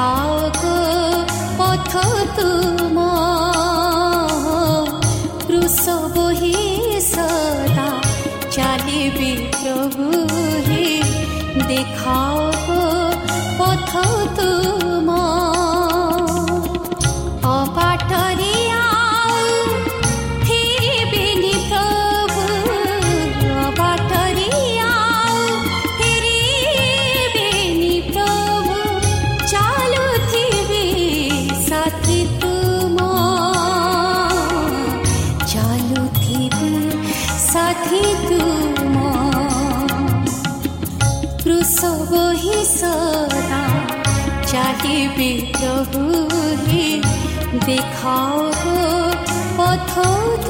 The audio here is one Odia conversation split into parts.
भाग पथ तू द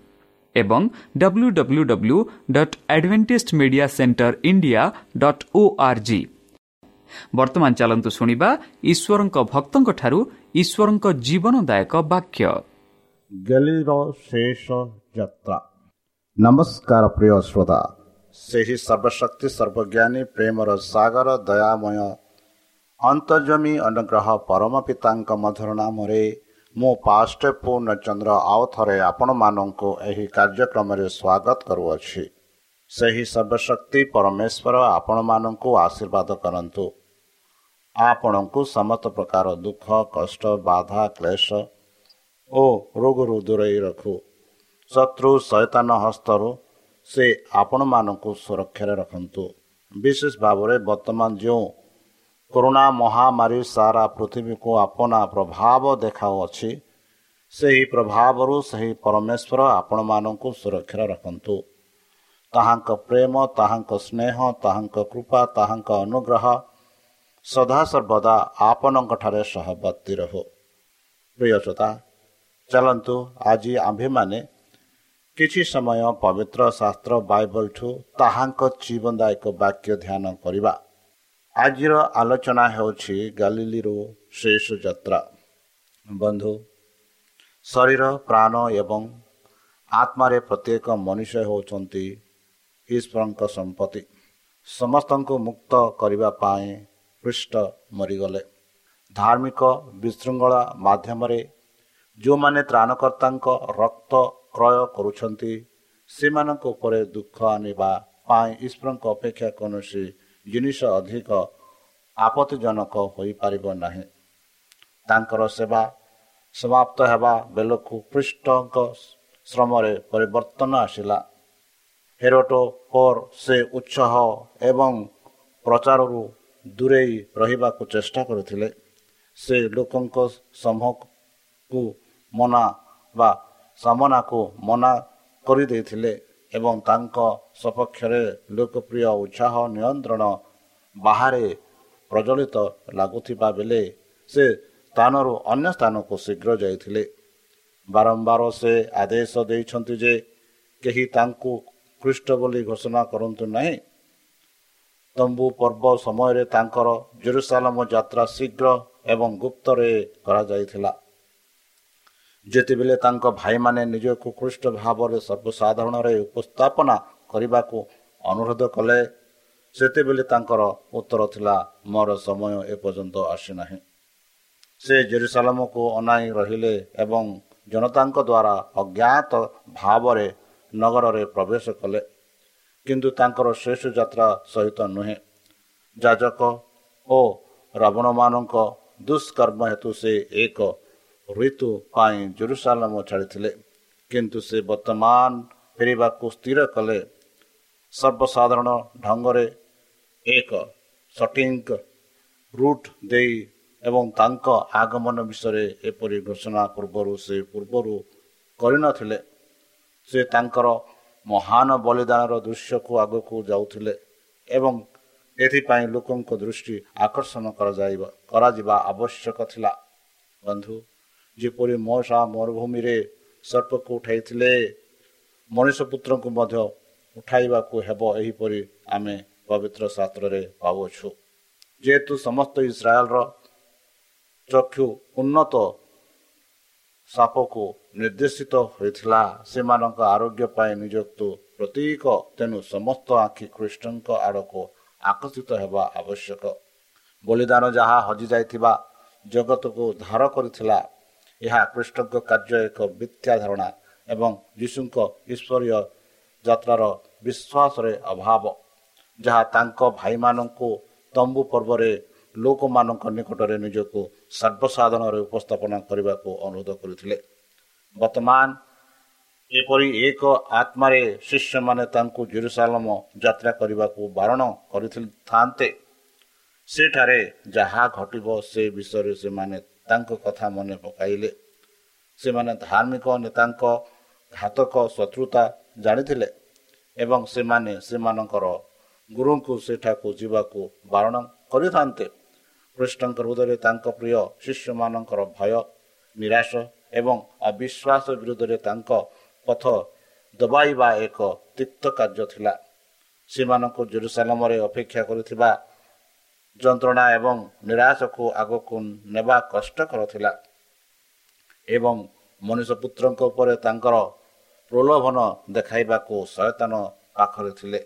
ଏବଂ W W W dot Adventist Media Centre India dot O R G ବର୍ତ୍ତମାନ ଚାଲନ୍ତୁ ଶୁଣିବା ଈଶ୍ୱରଙ୍କ ଭକ୍ତଙ୍କଠାରୁ ଈଶ୍ୱରଙ୍କ ଜୀବନଦାୟକ ବାକ୍ୟ। ଶେଷ ଯାତ୍ରା ନମସ୍କାର ପ୍ରିୟ ଶ୍ରୋତା ସେହି ସର୍ବଶକ୍ତି ସର୍ବଜ୍ଞାନୀ ପ୍ରେମର ସାଗର ଦୟାମୟ ଅନ୍ତର୍ଜମୀ ଅନୁଗ୍ରହ ପରମ ପିତାଙ୍କ ମଧୁର ନାମରେ ମୁଁ ପାଷ୍ଟ ପୂର୍ଣ୍ଣଚନ୍ଦ୍ର ଆଉ ଥରେ ଆପଣମାନଙ୍କୁ ଏହି କାର୍ଯ୍ୟକ୍ରମରେ ସ୍ୱାଗତ କରୁଅଛି। ସେହି ସର୍ବଶକ୍ତି ପରମେଶ୍ୱର ଆପଣମାନଙ୍କୁ ଆଶୀର୍ବାଦ କରନ୍ତୁ। ଆପଣଙ୍କୁ ସମସ୍ତ ପ୍ରକାର ଦୁଃଖ କଷ୍ଟ ବାଧା କ୍ଲେଶ ଓ ରୋଗରୁ ଦୂରେଇ ରଖୁ। ଶତ୍ରୁ ସୈତାନ ହସ୍ତରୁ ସେ ଆପଣମାନଙ୍କୁ ସୁରକ୍ଷାରେ ରଖନ୍ତୁ। ବିଶେଷ ଭାବରେ ବର୍ତ୍ତମାନ ଯେଉଁ କରୋନା ମହାମାରୀ ସାରା ପୃଥିବୀକୁ ଆପଣା ପ୍ରଭାବ ଦେଖାଉଅଛି ସେହି ପ୍ରଭାବରୁ ସେହି ପରମେଶ୍ୱର ଆପଣମାନଙ୍କୁ ସୁରକ୍ଷାରେ ରଖନ୍ତୁ। ତାହାଙ୍କ ପ୍ରେମ ତାହାଙ୍କ ସ୍ନେହ ତାହାଙ୍କ କୃପା ତାହାଙ୍କ ଅନୁଗ୍ରହ ସଦାସର୍ବଦା ଆପଣଙ୍କଠାରେ ସହବର୍ତ୍ତୀ ରହୁ। ପ୍ରିୟସୋତା ଚାଲନ୍ତୁ ଆଜି ଆମ୍ଭେମାନେ କିଛି ସମୟ ପବିତ୍ର ଶାସ୍ତ୍ର ବାଇବଲଠୁ ତାହାଙ୍କ ଜୀବନଦାୟକ ବାକ୍ୟ ଧ୍ୟାନ କରିବା। ଆଜିର ଆଲୋଚନା ହେଉଛି ଗାଲିଲିରୁ ଶେଷ ଯାତ୍ରା। ବନ୍ଧୁ ଶରୀର ପ୍ରାଣ ଏବଂ ଆତ୍ମାରେ ପ୍ରତ୍ୟେକ ମନୁଷ୍ୟ ହେଉଛନ୍ତି ଈଶ୍ୱରଙ୍କ ସମ୍ପତ୍ତି। ସମସ୍ତଙ୍କୁ ମୁକ୍ତ କରିବା ପାଇଁ ପୃଷ୍ଠ ମରିଗଲେ। ଧାର୍ମିକ ବିଶୃଙ୍ଖଳା ମାଧ୍ୟମରେ ଯେଉଁମାନେ ତ୍ରାଣକର୍ତ୍ତାଙ୍କ ରକ୍ତ କ୍ରୟ କରୁଛନ୍ତି ସେମାନଙ୍କ ଉପରେ ଦୁଃଖ ଆଣିବା ପାଇଁ ଈଶ୍ୱରଙ୍କ ଅପେକ୍ଷା କୌଣସି ଜିନିଷ ଅଧିକ ଆପତ୍ତିଜନକ ହୋଇପାରିବ ନାହିଁ। ତାଙ୍କର ସେବା ସମାପ୍ତ ହେବା ବେଳକୁ ଖ୍ରୀଷ୍ଟଙ୍କ ଶ୍ରମରେ ପରିବର୍ତ୍ତନ ଆସିଲା। ହେରୋଟୋ ପର ସେ ଉତ୍ସାହ ଏବଂ ପ୍ରଚାରରୁ ଦୂରେଇ ରହିବାକୁ ଚେଷ୍ଟା କରିଥିଲେ। ସେ ଲୋକଙ୍କ ସମୂହକୁ ମନା ବା ସାମନାକୁ ମନା କରିଦେଇଥିଲେ। ଏବଂ ତାଙ୍କ ସପକ୍ଷରେ ଲୋକପ୍ରିୟ ଉତ୍ସାହ ନିୟନ୍ତ୍ରଣ ବାହାରେ ପ୍ରଜ୍ୱଳିତ ଲାଗୁଥିବା ବେଳେ ସେ ସ୍ଥାନରୁ ଅନ୍ୟ ସ୍ଥାନକୁ ଶୀଘ୍ର ଯାଇଥିଲେ। ବାରମ୍ବାର ସେ ଆଦେଶ ଦେଇଛନ୍ତି ଯେ କେହି ତାଙ୍କୁ ଖ୍ରୀଷ୍ଟ ବୋଲି ଘୋଷଣା କରନ୍ତୁ ନାହିଁ। ତମ୍ବୁ ପର୍ବ ସମୟରେ ତାଙ୍କର ଜେରୁସାଲାମ ଯାତ୍ରା ଶୀଘ୍ର ଏବଂ ଗୁପ୍ତରେ କରାଯାଇଥିଲା। ଯେତେବେଳେ ତାଙ୍କ ଭାଇମାନେ ନିଜକୁ କୃଷ୍ଟ ଭାବରେ ସର୍ବସାଧାରଣରେ ଉପସ୍ଥାପନା କରିବାକୁ ଅନୁରୋଧ କଲେ ସେତେବେଳେ ତାଙ୍କର ଉତ୍ତର ଥିଲା ମୋର ସମୟ ଏପର୍ଯ୍ୟନ୍ତ ଆସିନାହିଁ। ସେ ଜେରୁସାଲାମକୁ ଅନାଇ ରହିଲେ ଏବଂ ଜନତାଙ୍କ ଦ୍ୱାରା ଅଜ୍ଞାତ ଭାବରେ ନଗରରେ ପ୍ରବେଶ କଲେ। କିନ୍ତୁ ତାଙ୍କର ଶେଷ ଯାତ୍ରା ସହିତ ନୁହେଁ। ଯାଜକ ଓ ରାବଣମାନଙ୍କ ଦୁଷ୍କର୍ମ ହେତୁ ସେ ଏକ ଋତୁ। ପାଇଁ ଜେରୁସାଲାମ ଛାଡ଼ିଥିଲେ। କିନ୍ତୁ ସେ ବର୍ତ୍ତମାନ ଫେରିବାକୁ ସ୍ଥିର କଲେ। ସର୍ବସାଧାରଣ ଢଙ୍ଗରେ ଏକ ସଟିଙ୍ଗ ରୁଟ୍ ଦେଇ ଏବଂ ତାଙ୍କ ଆଗମନ ବିଷୟରେ ଏପରି ଘୋଷଣା ପୂର୍ବରୁ ସେ ପୂର୍ବରୁ କରିନଥିଲେ। ସେ ତାଙ୍କର ମହାନ ବଳିଦାନର ଦୃଶ୍ୟକୁ ଆଗକୁ ଯାଉଥିଲେ ଏବଂ ଏଥିପାଇଁ ଲୋକଙ୍କ ଦୃଷ୍ଟି ଆକର୍ଷଣ କରାଯାଇବା କରାଯିବା ଆବଶ୍ୟକ ଥିଲା। ବନ୍ଧୁ ଯେପରି ମଶା ମରୁଭୂମିରେ ସର୍ପକୁ ଉଠାଇଥିଲେ ମଣିଷ ପୁତ୍ରଙ୍କୁ ମଧ୍ୟ ଉଠାଇବାକୁ ହେବ ଏହିପରି ଆମେ ପବିତ୍ର ଶାସ୍ତ୍ରରେ ପାଉଛୁ ଯେହେତୁ ସମସ୍ତ ଇସ୍ରାଏଲର ଚକ୍ଷୁ ଉନ୍ନତ ସାପକୁ ନିର୍ଦ୍ଦେଶିତ ହୋଇଥିଲା ସେମାନଙ୍କ ଆରୋଗ୍ୟ ପାଇଁ ନିଯୁକ୍ତ ପ୍ରତୀକ ତେଣୁ ସମସ୍ତ ଆଖି ଖ୍ରୀଷ୍ଟଙ୍କ ଆଡ଼କୁ ଆକର୍ଷିତ ହେବା ଆବଶ୍ୟକ। ବଳିଦାନ ଯାହା ହଜିଯାଇଥିବା ଜଗତକୁ ଧାର କରିଥିଲା ଏହା ଖ୍ରୀଷ୍ଟଙ୍କ କାର୍ଯ୍ୟ ଏକ ମିଥ୍ୟା ଧାରଣା ଏବଂ ଯୀଶୁଙ୍କ ଈଶ୍ୱରୀୟ ଯାତ୍ରାର ବିଶ୍ୱାସରେ ଅଭାବ ଯାହା ତାଙ୍କ ଭାଇମାନଙ୍କୁ ତମ୍ବୁ ପର୍ବରେ ଲୋକମାନଙ୍କ ନିକଟରେ ନିଜକୁ ସର୍ବସାଧାରଣରେ ଉପସ୍ଥାପନ କରିବାକୁ ଅନୁରୋଧ କରିଥିଲେ। ବର୍ତ୍ତମାନ ଏପରି ଏକ ଆତ୍ମାରେ ଶିଷ୍ୟମାନେ ତାଙ୍କୁ ଜେରୁସାଲମ ଯାତ୍ରା କରିବାକୁ ବାରଣ କରିଥାନ୍ତେ ସେଠାରେ ଯାହା ଘଟିବ ସେ ବିଷୟରେ ସେମାନେ ତାଙ୍କ କଥା ମନେ ପକାଇଲେ। ସେମାନେ ଧାର୍ମିକ ନେତାଙ୍କ ଘାତକ ଶତ୍ରୁତା ଜାଣିଥିଲେ ଏବଂ ସେମାନେ ସେମାନଙ୍କର ଗୁରୁଙ୍କୁ ସେଠାକୁ ଯିବାକୁ ବାରଣ କରିଥାନ୍ତେ। କୃଷ୍ଣଙ୍କ ହୃଦୟରେ ତାଙ୍କ ପ୍ରିୟ ଶିଷ୍ୟମାନଙ୍କର ଭୟ ନିରାଶ ଏବଂ ଅବିଶ୍ୱାସ ବିରୁଦ୍ଧରେ ତାଙ୍କ ପଥ ଦବାଇବା ଏକ ତିକ୍ତ କାର୍ଯ୍ୟ ଥିଲା। ସେମାନଙ୍କୁ ଜେରୁସାଲାମରେ ଅପେକ୍ଷା କରିଥିବା ଯନ୍ତ୍ରଣା ଏବଂ ନିରାଶକୁ ଆଗକୁ ନେବା କଷ୍ଟକର ଥିଲା ଏବଂ ମଣିଷ ପୁତ୍ରଙ୍କ ଉପରେ ତାଙ୍କର ପ୍ରଲୋଭନ ଦେଖାଇବାକୁ ସଚେତନ ପାଖରେ ଥିଲେ।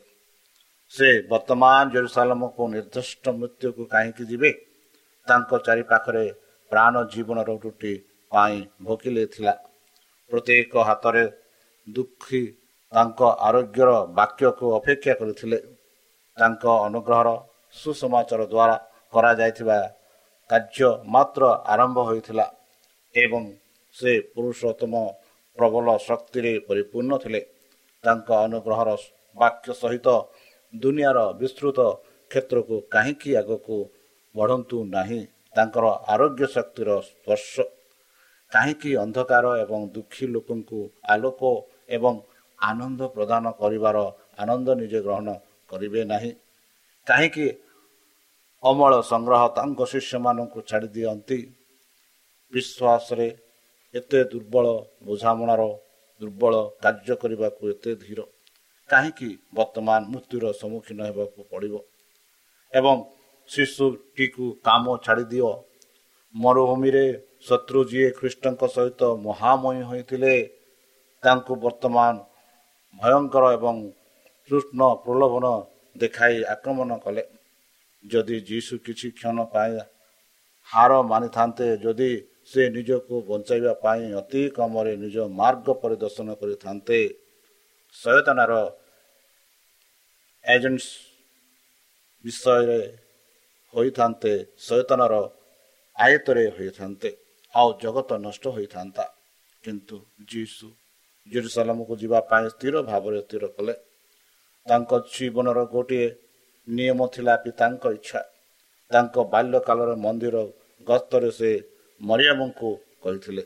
ସେ ବର୍ତ୍ତମାନ ଜେରୁସାଲାମକୁ ନିର୍ଦ୍ଦିଷ୍ଟ ମୃତ୍ୟୁକୁ କାହିଁକି ଯିବେ? ତାଙ୍କ ଚାରିପାଖରେ ପ୍ରାଣ ଜୀବନର ରୁଟି ପାଇଁ ଭୋକିଲେ ଥିଲା। ପ୍ରତ୍ୟେକ ହାତରେ ଦୁଃଖୀ ତାଙ୍କ ଆରୋଗ୍ୟର ବାକ୍ୟକୁ ଅପେକ୍ଷା କରିଥିଲେ। ତାଙ୍କ ଅନୁଗ୍ରହର ସୁସମାଚାର ଦ୍ୱାରା କରାଯାଇଥିବା କାର୍ଯ୍ୟ ମାତ୍ର ଆରମ୍ଭ ହୋଇଥିଲା ଏବଂ ସେ ପୁରୁଷୋତ୍ତମ ପ୍ରବଳ ଶକ୍ତିରେ ପରିପୂର୍ଣ୍ଣ ଥିଲେ। ତାଙ୍କ ଅନୁଗ୍ରହର ବାକ୍ୟ ସହିତ ଦୁନିଆର ବିସ୍ତୃତ କ୍ଷେତ୍ରକୁ କାହିଁକି ଆଗକୁ ବଢ଼ନ୍ତୁ ନାହିଁ ତାଙ୍କର ଆରୋଗ୍ୟ ଶକ୍ତିର ସ୍ପର୍ଶ। କାହିଁକି ଅନ୍ଧକାର ଏବଂ ଦୁଃଖୀ ଲୋକଙ୍କୁ ଆଲୋକ ଏବଂ ଆନନ୍ଦ ପ୍ରଦାନ କରିବାର ଆନନ୍ଦ ନିଜେ ଗ୍ରହଣ କରିବେ ନାହିଁ? କାହିଁକି ଅମଳ ସଂଗ୍ରହ ତାଙ୍କ ଶିଷ୍ୟମାନଙ୍କୁ ଛାଡ଼ି ଦିଅନ୍ତି। ବିଶ୍ୱାସରେ ଏତେ ଦୁର୍ବଳ ବୁଝାମଣାର ଦୁର୍ବଳ କାର୍ଯ୍ୟ କରିବାକୁ ଏତେ ଧୀର। କାହିଁକି ବର୍ତ୍ତମାନ ମୃତ୍ୟୁର ସମ୍ମୁଖୀନ ହେବାକୁ ପଡ଼ିବ? ଏବଂ ଶିଶୁଟିକୁ କାମ ଛାଡ଼ିଦିଅ ମରୁଭୂମିରେ ଶତ୍ରୁ ଯିଏ ଖ୍ରୀଷ୍ଟଙ୍କ ସହିତ ମହାମୟୀ ହୋଇଥିଲେ ତାଙ୍କୁ ବର୍ତ୍ତମାନ ଭୟଙ୍କର ଏବଂ କୃଷ୍ଣ ପ୍ରଲୋଭନ ଦେଖାଇ ଆକ୍ରମଣ କଲେ। ଯଦି ଯୀଶୁ କିଛି କ୍ଷଣ ପାଇଁ ହାର ମାନିଥାନ୍ତେ ଯଦି ସେ ନିଜକୁ ବଞ୍ଚାଇବା ପାଇଁ ଅତି କମରେ ନିଜ ମାର୍ଗ ପରିଦର୍ଶନ କରିଥାନ୍ତେ ସଚେତନାର ଏଜେଣ୍ଟସ୍ ବିଷୟରେ ହୋଇଥାନ୍ତେ ସଚେତନର ଆୟତରେ ହୋଇଥାନ୍ତେ ଆଉ ଜଗତ ନଷ୍ଟ ହୋଇଥାନ୍ତା। କିନ୍ତୁ ଯୀଶୁ ଜେରୁସାଲାମକୁ ଯିବା ପାଇଁ ସ୍ଥିର ଭାବରେ ସ୍ଥିର କଲେ। ତାଙ୍କ ଜୀବନର ଗୋଟିଏ ନିୟମ ଥିଲା ପିତାଙ୍କ ଇଚ୍ଛା ତାଙ୍କ ବାଲ୍ୟକାଳର ମନ୍ଦିର ଗସ୍ତରେ ସେ ମରିୟମଙ୍କୁ କହିଥିଲେ।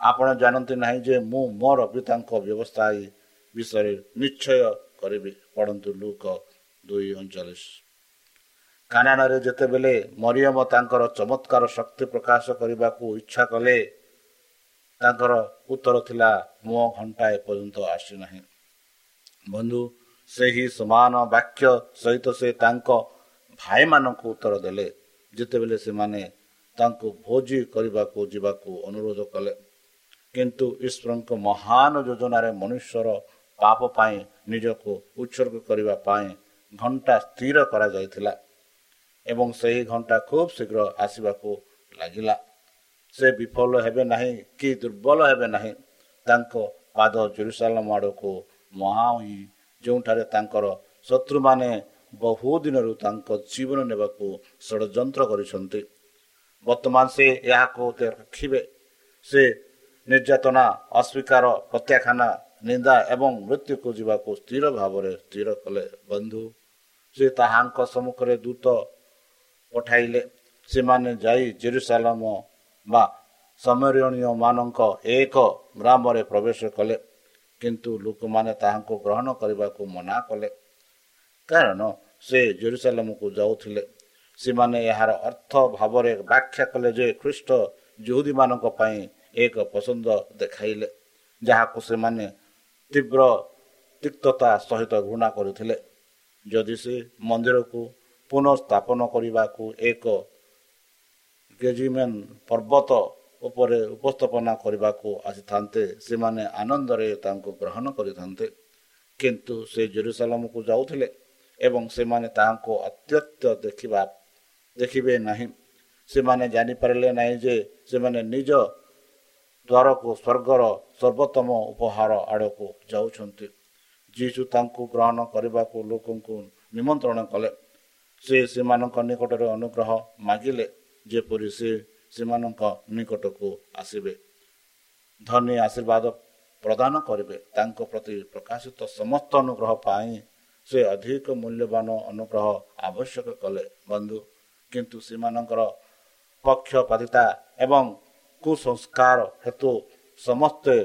ଆପଣ ଜାଣନ୍ତି ନାହିଁ ଯେ ମୁଁ ମୋର ପିତାଙ୍କ ବ୍ୟବସ୍ଥା ବିଷୟରେ ନିଶ୍ଚୟ କରିବି ପଢ଼ନ୍ତୁ ଲୁକ ଦୁଇ ଅଣଚାଳିଶ। କାନାନରେ ଯେତେବେଳେ ମରିୟମ ତାଙ୍କର ଚମତ୍କାର ଶକ୍ତି ପ୍ରକାଶ କରିବାକୁ ଇଚ୍ଛା କଲେ ତାଙ୍କର ଉତ୍ତର ଥିଲା ମୋ ଘଣ୍ଟା ଏପର୍ଯ୍ୟନ୍ତ ଆସିନାହିଁ ବନ୍ଧୁ ସେହି ସମାନ ବାକ୍ୟ ସହିତ ସେ ତାଙ୍କ ଭାଇମାନଙ୍କୁ ଉତ୍ତର ଦେଲେ। ଯେତେବେଳେ ସେମାନେ ତାଙ୍କୁ ଭୋଜି କରିବାକୁ ଯିବାକୁ ଅନୁରୋଧ କଲେ କିନ୍ତୁ ଈଶ୍ୱରଙ୍କ ମହାନ ଯୋଜନାରେ ମନୁଷ୍ୟର ପାପ ପାଇଁ ନିଜକୁ ଉତ୍ସର୍ଗ କରିବା ପାଇଁ ଘଣ୍ଟା ସ୍ଥିର କରାଯାଇଥିଲା ଏବଂ ସେହି ଘଣ୍ଟା ଖୁବ୍ ଶୀଘ୍ର ଆସିବାକୁ ଲାଗିଲା। ସେ ବିଫଳ ହେବେ ନାହିଁ କି ଦୁର୍ବଳ ହେବେ ନାହିଁ ତାଙ୍କ ପାଦ ଜେରୁସାଲାମ ଆଡ଼କୁ ମହା ହୋଇ ଯେଉଁଠାରେ ତାଙ୍କର ଶତ୍ରୁମାନେ ବହୁ ଦିନରୁ ତାଙ୍କ ଜୀବନ ନେବାକୁ ଷଡ଼ଯନ୍ତ୍ର କରିଛନ୍ତି। ବର୍ତ୍ତମାନ ସେ ଏହାକୁ ରଖିବେ। ସେ ନିର୍ଯାତନା ଅସ୍ୱୀକାର ପ୍ରତ୍ୟାଖ୍ୟାନ ନିନ୍ଦା ଏବଂ ମୃତ୍ୟୁକୁ ଯିବାକୁ ସ୍ଥିର ଭାବରେ ସ୍ଥିର କଲେ। ବନ୍ଧୁ ସେ ତାହାଙ୍କ ସମ୍ମୁଖରେ ଦୂତ ପଠାଇଲେ। ସେମାନେ ଯାଇ ଜେରୁସାଲାମ ବା ସମରଣୀୟମାନଙ୍କ ଏକ ଗ୍ରାମରେ ପ୍ରବେଶ କଲେ। କିନ୍ତୁ ଲୋକମାନେ ତାହାଙ୍କୁ ଗ୍ରହଣ କରିବାକୁ ମନା କଲେ। କାରଣ ସେ ଜେରୁସାଲାମକୁ ଯାଉଥିଲେ। ସେମାନେ ଏହାର ଅର୍ଥ ଭାବରେ ବ୍ୟାଖ୍ୟା କଲେ ଯେ ଖ୍ରୀଷ୍ଟ ଯୁହୁଦୀମାନଙ୍କ ପାଇଁ ଏକ ପସନ୍ଦ ଦେଖାଇଲେ ଯାହାକୁ ସେମାନେ ତୀବ୍ର ତିକ୍ତତା ସହିତ ଘୃଣା କରୁଥିଲେ। ଯଦି ସେ ମନ୍ଦିରକୁ ପୁନଃସ୍ଥାପନ କରିବାକୁ ଏକ ଗେଜିମେନ୍ ପର୍ବତ ଉପରେ ଉପସ୍ଥାପନା କରିବାକୁ ଆସିଥାନ୍ତେ ସେମାନେ ଆନନ୍ଦରେ ତାଙ୍କୁ ଗ୍ରହଣ କରିଥାନ୍ତେ। କିନ୍ତୁ ସେ ଜେରୁସାଲାମକୁ ଯାଉଥିଲେ ଏବଂ ସେମାନେ ତାହାଙ୍କୁ ଅତ୍ୟନ୍ତ ଦେଖିବା ଦେଖିବେ ନାହିଁ। ସେମାନେ ଜାଣିପାରିଲେ ନାହିଁ ଯେ ସେମାନେ ନିଜ ଦ୍ୱାରକୁ ସ୍ୱର୍ଗର ସର୍ବୋତ୍ତମ ଉପହାର ଆଡ଼କୁ ଯାଉଛନ୍ତି। ଯୀଶୁ ତାଙ୍କୁ ଗ୍ରହଣ କରିବାକୁ ଲୋକଙ୍କୁ ନିମନ୍ତ୍ରଣ କଲେ। ସେ ସେମାନଙ୍କ ନିକଟରେ ଅନୁଗ୍ରହ ମାଗିଲେ ଯେପରି ସେ ସେମାନଙ୍କ ନିକଟକୁ ଆସିବେ। ଧନୀ ଆଶୀର୍ବାଦ ପ୍ରଦାନ କରିବେ। ତାଙ୍କ ପ୍ରତି ପ୍ରକାଶିତ ସମସ୍ତ ଅନୁଗ୍ରହ ପାଇଁ ସେ ଅଧିକ ମୂଲ୍ୟବାନ ଅନୁଗ୍ରହ ଆବଶ୍ୟକ କଲେ। ବନ୍ଧୁ କିନ୍ତୁ ସେମାନଙ୍କର ପକ୍ଷପାତିତା ଏବଂ କୁସଂସ୍କାର ହେତୁ ସମସ୍ତେ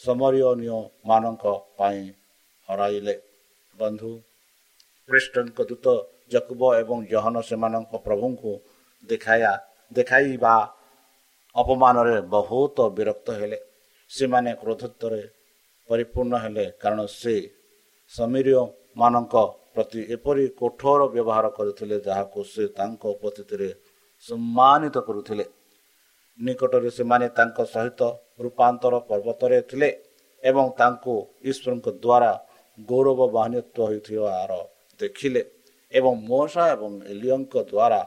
ସମରୀୟନୀୟମାନଙ୍କ ପାଇଁ ହରାଇଲେ। ବନ୍ଧୁ ଖ୍ରୀଷ୍ଟଙ୍କ ଦୂତ ଜକୁବ ଏବଂ ଜହନ ସେମାନଙ୍କ ପ୍ରଭୁଙ୍କୁ ଦେଖାଇବା ଦେଖାଇବା ଅପମାନରେ ବହୁତ ବିରକ୍ତ ହେଲେ। ସେମାନେ କ୍ରୋଧତ୍ୱରେ ପରିପୂର୍ଣ୍ଣ ହେଲେ କାରଣ ସେ ସମୀରମାନଙ୍କ ପ୍ରତି ଏପରି କଠୋର ବ୍ୟବହାର କରିଥିଲେ ଯାହାକୁ ସେ ତାଙ୍କ ଉପସ୍ଥିତିରେ ସମ୍ମାନିତ କରୁଥିଲେ। ନିକଟରେ ସେମାନେ ତାଙ୍କ ସହିତ ରୂପାନ୍ତର ପର୍ବତରେ ଥିଲେ ଏବଂ ତାଙ୍କୁ ଈଶ୍ୱରଙ୍କ ଦ୍ୱାରା ଗୌରବ ବାହାନିତ୍ୱ ହୋଇଥିବାର ଦେଖିଲେ ଏବଂ ମୋଷା ଏବଂ ଏଲିୟଙ୍କ ଦ୍ୱାରା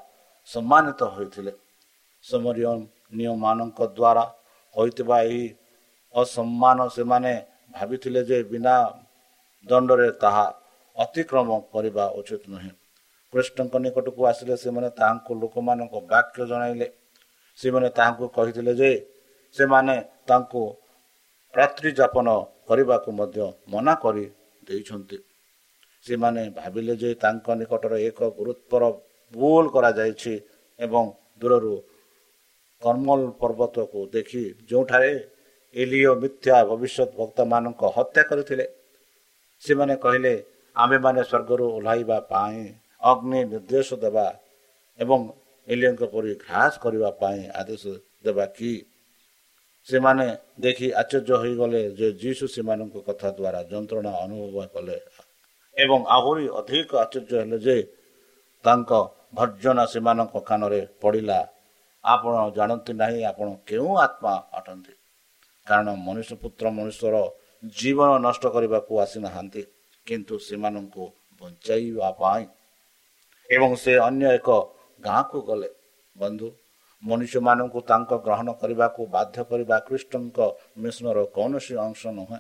ସମ୍ମାନିତ ହୋଇଥିଲେ। ସମରୀୟମାନଙ୍କ ଦ୍ୱାରା ହୋଇଥିବା ଏହି ଅସମ୍ମାନ ସେମାନେ ଭାବିଥିଲେ ଯେ ବିନା ଦଣ୍ଡରେ ତାହା ଅତିକ୍ରମ କରିବା ଉଚିତ ନୁହେଁ। କୃଷ୍ଣଙ୍କ ନିକଟକୁ ଆସିଲେ ସେମାନେ ତାହାଙ୍କୁ ଲୋକମାନଙ୍କ ବାକ୍ୟ ଜଣାଇଲେ। ସେମାନେ ତାହାଙ୍କୁ କହିଥିଲେ ଯେ ସେମାନେ ତାଙ୍କୁ ରାତ୍ରି ଯାପନ କରିବାକୁ ମଧ୍ୟ ମନା କରି ଦେଇଛନ୍ତି। ସେମାନେ ଭାବିଲେ ଯେ ତାଙ୍କ ନିକଟରେ ଏକ ଗୁରୁତ୍ୱର ଭୁଲ କରାଯାଇଛି ଏବଂ ଦୂରରୁ କର୍ମଲ ପର୍ବତକୁ ଦେଖି ଯେଉଁଠାରେ ଏଲିଓ ମିଥ୍ୟା ଭବିଷ୍ୟତ ଭକ୍ତମାନଙ୍କ ହତ୍ୟା କରିଥିଲେ ସେମାନେ କହିଲେ ଆମ୍ଭେମାନେ ସ୍ୱର୍ଗରୁ ଓହ୍ଲାଇବା ପାଇଁ ଅଗ୍ନି ନିର୍ଦ୍ଦେଶ ଦେବା ଏବଂ ଏଲିଓଙ୍କ ପରି ଘାସ କରିବା ପାଇଁ ଆଦେଶ ଦେବା କି? ସେମାନେ ଦେଖି ଆଶ୍ଚର୍ଯ୍ୟ ହୋଇଗଲେ ଯେ ଯୀଶୁ ସେମାନଙ୍କ କଥା ଦ୍ୱାରା ଯନ୍ତ୍ରଣା ଅନୁଭବ କଲେ ଏବଂ ଆହୁରି ଅଧିକ ଆଶ୍ଚର୍ଯ୍ୟ ହେଲେ ଯେ ତାଙ୍କ ଭର୍ଜନା ସେମାନଙ୍କ କାନରେ ପଡ଼ିଲା ଆପଣ ଜାଣନ୍ତି ନାହିଁ ଆପଣ କେଉଁ ଆତ୍ମା ଅଟନ୍ତି? କାରଣ ମନୁଷ୍ୟ ପୁତ୍ର ମନୁଷ୍ୟର ଜୀବନ ନଷ୍ଟ କରିବାକୁ ଆସିନାହାନ୍ତି କିନ୍ତୁ ସେମାନଙ୍କୁ ବଞ୍ଚାଇବା ପାଇଁ। ଏବଂ ସେ ଅନ୍ୟ ଏକ ଗାଁକୁ ଗଲେ। ବନ୍ଧୁ ମନୁଷ୍ୟମାନଙ୍କୁ ତାଙ୍କ ଗ୍ରହଣ କରିବାକୁ ବାଧ୍ୟ କରିବା ଖ୍ରୀଷ୍ଟଙ୍କ ମିଶ୍ନର କୌଣସି ଅଂଶ ନୁହେଁ।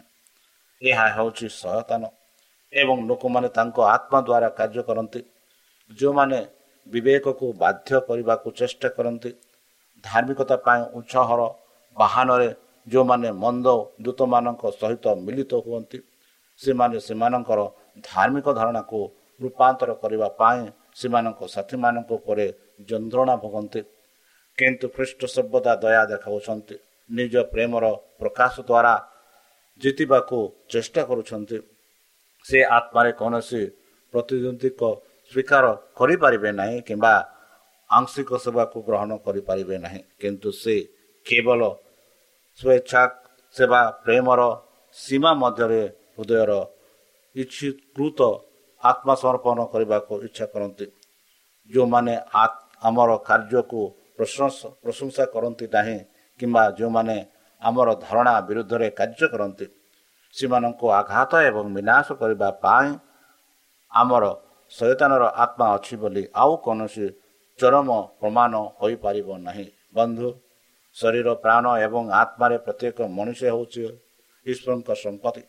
ଏହା ହେଉଛି ସୟତାନ ଏବଂ ଲୋକମାନେ ତାଙ୍କ ଆତ୍ମା ଦ୍ୱାରା କାର୍ଯ୍ୟ କରନ୍ତି। ଯେଉଁମାନେ ବିବେକକୁ ବାଧ୍ୟ କରିବାକୁ ଚେଷ୍ଟା କରନ୍ତି ଧାର୍ମିକତା ପାଇଁ ଉତ୍ସାହର ବାହାନରେ ଯେଉଁମାନେ ମନ୍ଦ ଦୂତମାନଙ୍କ ସହିତ ମିଳିତ ହୁଅନ୍ତି ସେମାନେ ସେମାନଙ୍କର ଧାର୍ମିକ ଧାରଣାକୁ ରୂପାନ୍ତର କରିବା ପାଇଁ ସେମାନଙ୍କ ସାଥୀମାନଙ୍କ ଉପରେ ଯନ୍ତ୍ରଣା ଭୋଗନ୍ତି। କିନ୍ତୁ ଖ୍ରୀଷ୍ଟ ସର୍ବଦା ଦୟା ଦେଖାଉଛନ୍ତି ନିଜ ପ୍ରେମର ପ୍ରକାଶ ଦ୍ୱାରା ଜିତିବାକୁ ଚେଷ୍ଟା କରୁଛନ୍ତି। ସେ ଆତ୍ମାରେ କୌଣସି ପ୍ରତିଦ୍ୱନ୍ଦିକ ସ୍ୱୀକାର କରିପାରିବେ ନାହିଁ କିମ୍ବା ଆଂଶିକ ସେବାକୁ ଗ୍ରହଣ କରିପାରିବେ ନାହିଁ। କିନ୍ତୁ ସେ କେବଳ ସ୍ୱେଚ୍ଛା ସେବା ପ୍ରେମର ସୀମା ମଧ୍ୟରେ ହୃଦୟର ଇଚ୍ଛିକୃତ ଆତ୍ମସମର୍ପଣ କରିବାକୁ ଇଚ୍ଛା କରନ୍ତି। ଯେଉଁମାନେ ଆମର କାର୍ଯ୍ୟକୁ ପ୍ରଶଂସା କରନ୍ତି ନାହିଁ କିମ୍ବା ଯେଉଁମାନେ ଆମର ଧାରଣା ବିରୁଦ୍ଧରେ କାର୍ଯ୍ୟ କରନ୍ତି ସେମାନଙ୍କୁ ଆଘାତ ଏବଂ ବିନାଶ କରିବା ପାଇଁ ଆମର ସଚେତନର ଆତ୍ମା ଅଛି ବୋଲି ଆଉ କୌଣସି ଚରମ ପ୍ରମାଣ ହୋଇପାରିବ ନାହିଁ। ବନ୍ଧୁ ଶରୀର ପ୍ରାଣ ଏବଂ ଆତ୍ମାରେ ପ୍ରତ୍ୟେକ ମଣିଷ ହେଉଛି ଈଶ୍ୱରଙ୍କ ସମ୍ପତ୍ତି।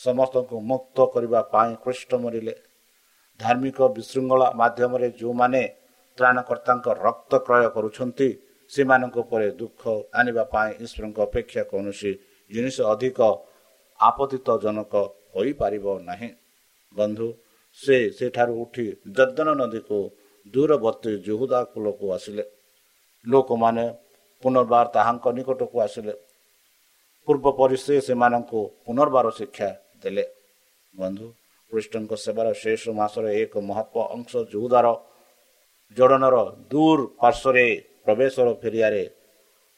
ସମସ୍ତଙ୍କୁ ମୁକ୍ତ କରିବା ପାଇଁ କୃଷ୍ଣ ମରିଲେ। ଧାର୍ମିକ ବିଶୃଙ୍ଖଳା ମାଧ୍ୟମରେ ଯେଉଁମାନେ ତ୍ରାଣକର୍ତ୍ତାଙ୍କ ରକ୍ତ କ୍ରୟ କରୁଛନ୍ତି ସେମାନଙ୍କ ଉପରେ ଦୁଃଖ ଆଣିବା ପାଇଁ ଈଶ୍ୱରଙ୍କ ଅପେକ୍ଷା କୌଣସି ଜିନିଷ ଅଧିକ ଆପତିତଜନକ ହୋଇପାରିବ ନାହିଁ। ବନ୍ଧୁ ସେ ସେଠାରୁ ଉଠି ଯଦନ ନଦୀକୁ ଦୂରବର୍ତ୍ତୀ ଜୁହୁଦା କୂଳକୁ ଆସିଲେ। ଲୋକମାନେ ପୁନର୍ବାର ତାହାଙ୍କ ନିକଟକୁ ଆସିଲେ। ପୂର୍ବ ପରି ସେ ସେମାନଙ୍କୁ ପୁନର୍ବାର ଶିକ୍ଷା ଦେଲେ। ବନ୍ଧୁ କୃଷ୍ଣଙ୍କ ସେବାର ଶେଷ ମାସରେ ଏକ ମହତ୍ଵ ଅଂଶ ଜୁହୁଦାର ଜୋଡ଼ନର ଦୂର ପାର୍ଶ୍ୱରେ ପ୍ରବେଶର ଫେରିଆରେ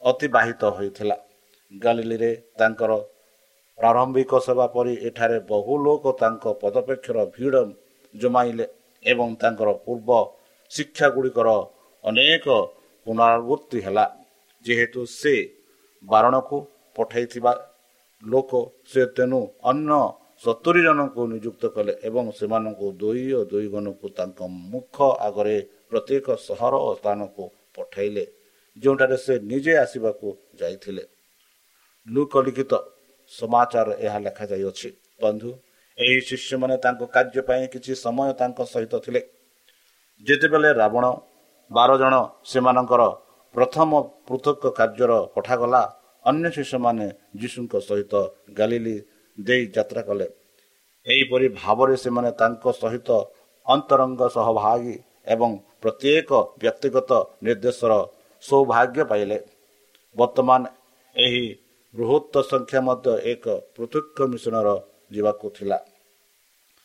ଅତିବାହିତ ହୋଇଥିଲା। ଗାଲିଲିରେ ତାଙ୍କର ପ୍ରାରମ୍ଭିକ ସେବା ପରି ଏଠାରେ ବହୁ ଲୋକ ତାଙ୍କ ପଦପେକ୍ଷର ଭିଡ଼ ଜମାଇଲେ ଏବଂ ତାଙ୍କର ପୂର୍ବ ଶିକ୍ଷା ଗୁଡ଼ିକର ଅନେକ ପୁନରାବୃତ୍ତି ହେଲା। ଯେହେତୁ ସେ ବାରଣକୁ ପଠାଇଥିବା ଲୋକ ସେ ତେଣୁ ଅନ୍ୟ ସତୁରି ଜଣଙ୍କୁ ନିଯୁକ୍ତ କଲେ ଏବଂ ସେମାନଙ୍କୁ ଦୁଇ ଓ ଦୁଇ ଗଣକୁ ତାଙ୍କ ମୁଖ ଆଗରେ ପ୍ରତ୍ୟେକ ସହର ଓ ସ୍ଥାନକୁ ପଠାଇଲେ ଯେଉଁଠାରେ ସେ ନିଜେ ଆସିବାକୁ ଯାଇଥିଲେ। ଲୁକଲିଖିତ ସମାଚାର ଏହା ଲେଖାଯାଇଅଛି। ବନ୍ଧୁ ଏହି ଶିଷ୍ୟମାନେ ତାଙ୍କ କାର୍ଯ୍ୟ ପାଇଁ କିଛି ସମୟ ତାଙ୍କ ସହିତ ଥିଲେ। ଯେତେବେଳେ ରାବଣ ବାର ଜଣ ସେମାନଙ୍କର ପ୍ରଥମ ପୃଥକ କାର୍ଯ୍ୟର ପଠାଗଲା ଅନ୍ୟ ଶିଷ୍ୟମାନେ ଯୀଶୁଙ୍କ ସହିତ ଗାଲିଲି ଦେଇ ଯାତ୍ରା କଲେ। ଏହିପରି ଭାବରେ ସେମାନେ ତାଙ୍କ ସହିତ ଅନ୍ତରଙ୍ଗ ସହଭାଗୀ ଏବଂ ପ୍ରତ୍ୟେକ ବ୍ୟକ୍ତିଗତ ନିର୍ଦ୍ଦେଶର ସୌଭାଗ୍ୟ ପାଇଲେ। ବର୍ତ୍ତମାନ ଏହି ବୃହତ୍ତ ସଂଖ୍ୟା ମଧ୍ୟ ଏକ ପୃଥକ ମିଶ୍ରଣର ଯିବାକୁ ଥିଲା।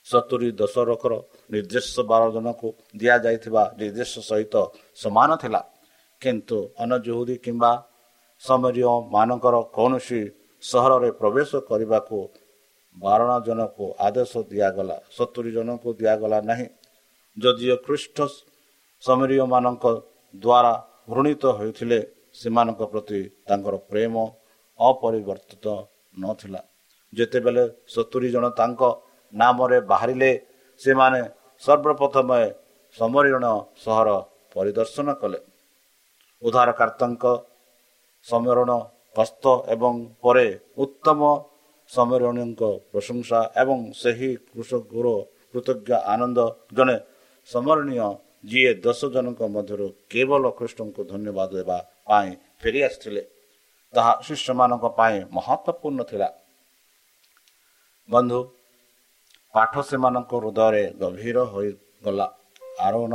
ସତୁରି ଦଶରକର ନିର୍ଦ୍ଦେଶ ବାର ଜଣକୁ ଦିଆଯାଇଥିବା ନିର୍ଦ୍ଦେଶ ସହିତ ସମାନ ଥିଲା। କିନ୍ତୁ ଅନଜୁହୁଦୀ କିମ୍ବା ସମରୀୟ ମାନଙ୍କର କୌଣସି ସହରରେ ପ୍ରବେଶ କରିବାକୁ ବାରଣ ଜଣକୁ ଆଦେଶ ଦିଆଗଲା ସତୁରି ଜଣଙ୍କୁ ଦିଆଗଲା ନାହିଁ। ଯଦିଓ ଖ୍ରୀଷ୍ଟ ସମରୀୟମାନଙ୍କ ଦ୍ୱାରା ଘୃଣିତ ହୋଇଥିଲେ ସେମାନଙ୍କ ପ୍ରତି ତାଙ୍କର ପ୍ରେମ ଅପରିବର୍ତ୍ତିତ ନଥିଲା। ଯେତେବେଳେ ସତୁରି ଜଣ ତାଙ୍କ ନାମରେ ବାହାରିଲେ ସେମାନେ ସର୍ବପ୍ରଥମେ ସମରୀଣ ସହର ପରିଦର୍ଶନ କଲେ। ଉଦ୍ଧାରକର୍ତ୍ତାଙ୍କ ସମରଣ ଗସ୍ତ ଏବଂ ପରେ ଉତ୍ତମ ସମରଣୀଙ୍କ ପ୍ରଶଂସା ଏବଂ ସେହି କୃଷକର କୃତଜ୍ଞ ଆନନ୍ଦ। ଜଣେ ସ୍ମରଣୀୟ ଯିଏ ଦଶ ଜଣଙ୍କ ମଧ୍ୟରୁ କେବଳ କୃଷ୍ଣଙ୍କୁ ଧନ୍ୟବାଦ ଦେବା ପାଇଁ ଫେରି ଆସିଥିଲେ। ତାହା ଶିଷ୍ୟମାନଙ୍କ ପାଇଁ ମହତ୍ଵପୂର୍ଣ୍ଣ ଥିଲା। ବନ୍ଧୁ ପାଠ ସେମାନଙ୍କ ହୃଦୟରେ ଗଭୀର ହୋଇଗଲା। ଆରୋହଣ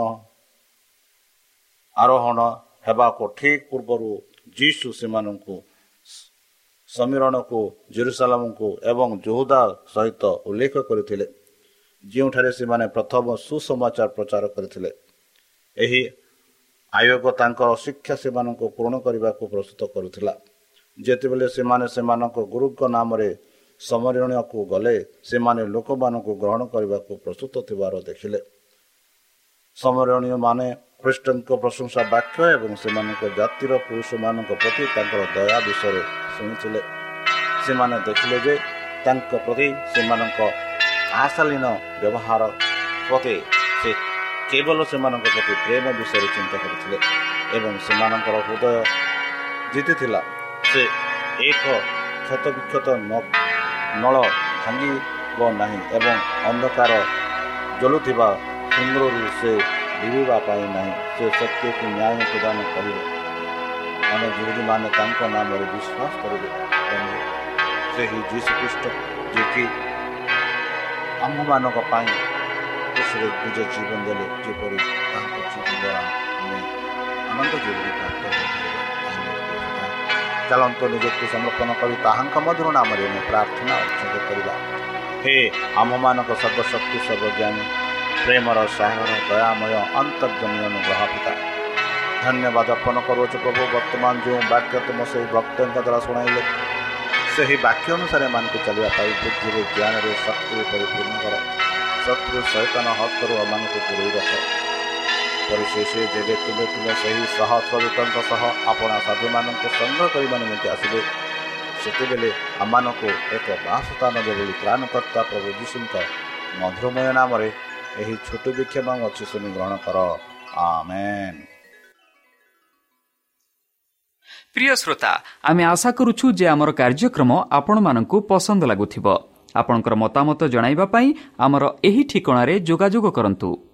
ଆରୋହଣ ହେବାକୁ ଠିକ ପୂର୍ବରୁ ଯୀଶୁ ସେମାନଙ୍କୁ ସମୀରଣକୁ ଜେରୁସାଲାମକୁ ଏବଂ ଜୋହୁଦା ସହିତ ଉଲ୍ଲେଖ କରିଥିଲେ। ଯେଉଁଠାରେ ସେମାନେ ପ୍ରଥମ ସୁସମାଚାର ପ୍ରଚାର କରିଥିଲେ। ଏହି ଆୟୋଗ ତାଙ୍କର ଶିକ୍ଷା ସେମାନଙ୍କୁ ପୂରଣ କରିବାକୁ ପ୍ରସ୍ତୁତ କରୁଥିଲା। ଯେତେବେଳେ ସେମାନେ ସେମାନଙ୍କ ଗୁରୁଙ୍କ ନାମରେ ସମରଣୀୟକୁ ଗଲେ ସେମାନେ ଲୋକମାନଙ୍କୁ ଗ୍ରହଣ କରିବାକୁ ପ୍ରସ୍ତୁତ ଥିବାର ଦେଖିଲେ। ସମରଣୀୟମାନେ ଖ୍ରୀଷ୍ଟଙ୍କ ପ୍ରଶଂସା ବାକ୍ୟ ଏବଂ ସେମାନଙ୍କ ଜାତିର ପୁରୁଷମାନଙ୍କ ପ୍ରତି ତାଙ୍କର ଦୟା ବିଷୟରେ ଶୁଣିଥିଲେ। ସେମାନେ ଦେଖିଲେ ଯେ ତାଙ୍କ ପ୍ରତି ସେମାନଙ୍କ ଆଶାଲୀନ ବ୍ୟବହାର ପ୍ରତି ସେ କେବଳ ସେମାନଙ୍କ ପ୍ରତି ପ୍ରେମ ବିଷୟରେ ଚିନ୍ତା କରିଥିଲେ ଏବଂ ସେମାନଙ୍କର ହୃଦୟ ଜିତିଥିଲା। ସେ ଏକ କ୍ଷତବିକ୍ଷତ ନଳ ଭାଙ୍ଗିବ ନାହିଁ ଏବଂ ଅନ୍ଧକାର ଜଳୁଥିବା ସୁନ୍ଦରରୁ ସେ ବୁଲିବା ପାଇଁ ନାହିଁ। ସେ ସତ୍ୟକୁ ନ୍ୟାୟ ପ୍ରଦାନ କରିବେ। ଆମେ ଯୁବତୀମାନେ ତାଙ୍କ ନାମରେ ବିଶ୍ୱାସ କରିବେ ସେହି ଯୀଶୁଖ୍ରୀଷ୍ଟ ଯିଏକି ଆମ୍ଭମାନଙ୍କ ପାଇଁ ଖୁସିରେ ନିଜ ଜୀବନ ଦେଲେ ଯେପରି ତାଙ୍କ ଜୀବନ ଦ୍ୱାରା ଆମେ ଆନନ୍ଦ ଜୀବନ ପ୍ରାପ୍ତ ଚାଲନ୍ତୁ ନିଜକୁ ସମର୍ପଣ କରି ତାହାଙ୍କ ମଧୁର ନାମରେ ଆମେ ପ୍ରାର୍ଥନା ଉତ୍ସର୍ଗ କରିବା ହେ ଆମମାନଙ୍କ ସର୍ବଶକ୍ତି ସର୍ବଜ୍ଞାନୀ ପ୍ରେମର ସାହର ଦୟାମୟ ଅନ୍ତର୍ଜମୀ ଅନୁଗ୍ରହ ପିତା ଧନ୍ୟବାଦ ଅର୍ପଣ କରୁଅଛୁ ପ୍ରଭୁ ବର୍ତ୍ତମାନ ଯେଉଁ ବାକ୍ୟ ତୁମ ସେହି ଭକ୍ତଙ୍କ ଦ୍ୱାରା ଶୁଣାଇଲେ ସେହି ବାକ୍ୟ ଅନୁସାରେ ଏମାନଙ୍କୁ ଚାଲିବା ପାଇଁ ବୁଦ୍ଧିରେ ଜ୍ଞାନରେ ଶକ୍ତିରେ ପରିପୂର୍ଣ୍ଣ କର ଶତ୍ରୁ ସୈତନ ହସ୍ତରୁ ଏମାନଙ୍କୁ ଦୂରେଇ ରଖ ପରିଶେଷରେ ଯେବେ ତୁମେ ତୁମେ ସେହି ସହସ୍ରଦୂତଙ୍କ ସହ ଆପଣ ସାଧୁମାନଙ୍କୁ ସଂଗ୍ରହ କରିବା ନିମନ୍ତେ ଆସିବେ ସେତେବେଳେ ଆମମାନଙ୍କୁ ଏକ ବାସସ୍ଥାନ ଯେଭଳି ତ୍ରାଣକର୍ତ୍ତା ପ୍ରଭୁ ଯୀଶୁଙ୍କ ମଧୁରମୟ ନାମରେ ଏହି ଛୋଟ ବିକ୍ଷେପ ଅଛି ଶୁଣି ଗ୍ରହଣ କର। ଆମେନ୍। ଶ୍ରୋତା ଆମେ ଆଶା କରୁଛୁ ଯେ ଆମର କାର୍ଯ୍ୟକ୍ରମ ଆପଣମାନଙ୍କୁ ପସନ୍ଦ ଲାଗୁଥିବ। ଆପଣଙ୍କର ମତାମତ ଜଣାଇବା ପାଇଁ ଆମର ଏହି ଠିକଣାରେ ଯୋଗାଯୋଗ କରନ୍ତୁ।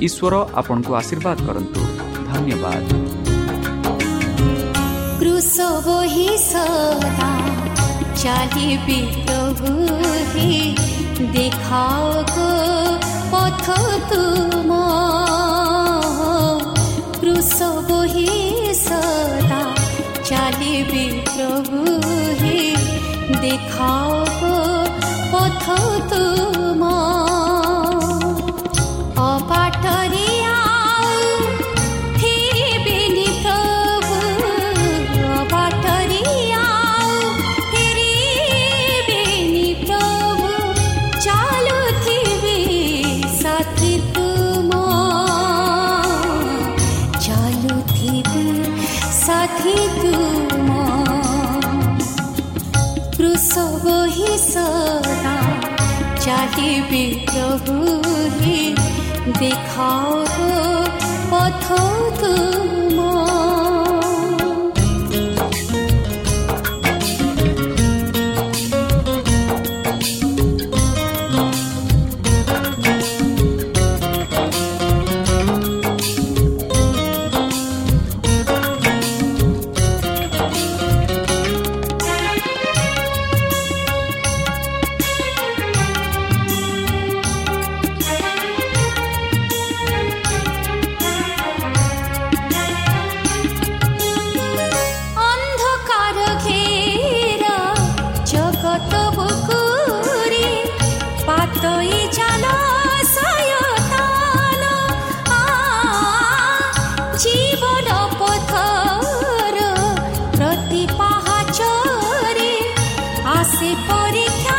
ईश्वर आपणको आशीर्वाद गरु धन्यवाद দেখাও পথ তুম কৃষ বহি সদা চালিবি প্রভু হে দেখাও प्रभु हे दिखाओ द আসে পরীক্ষা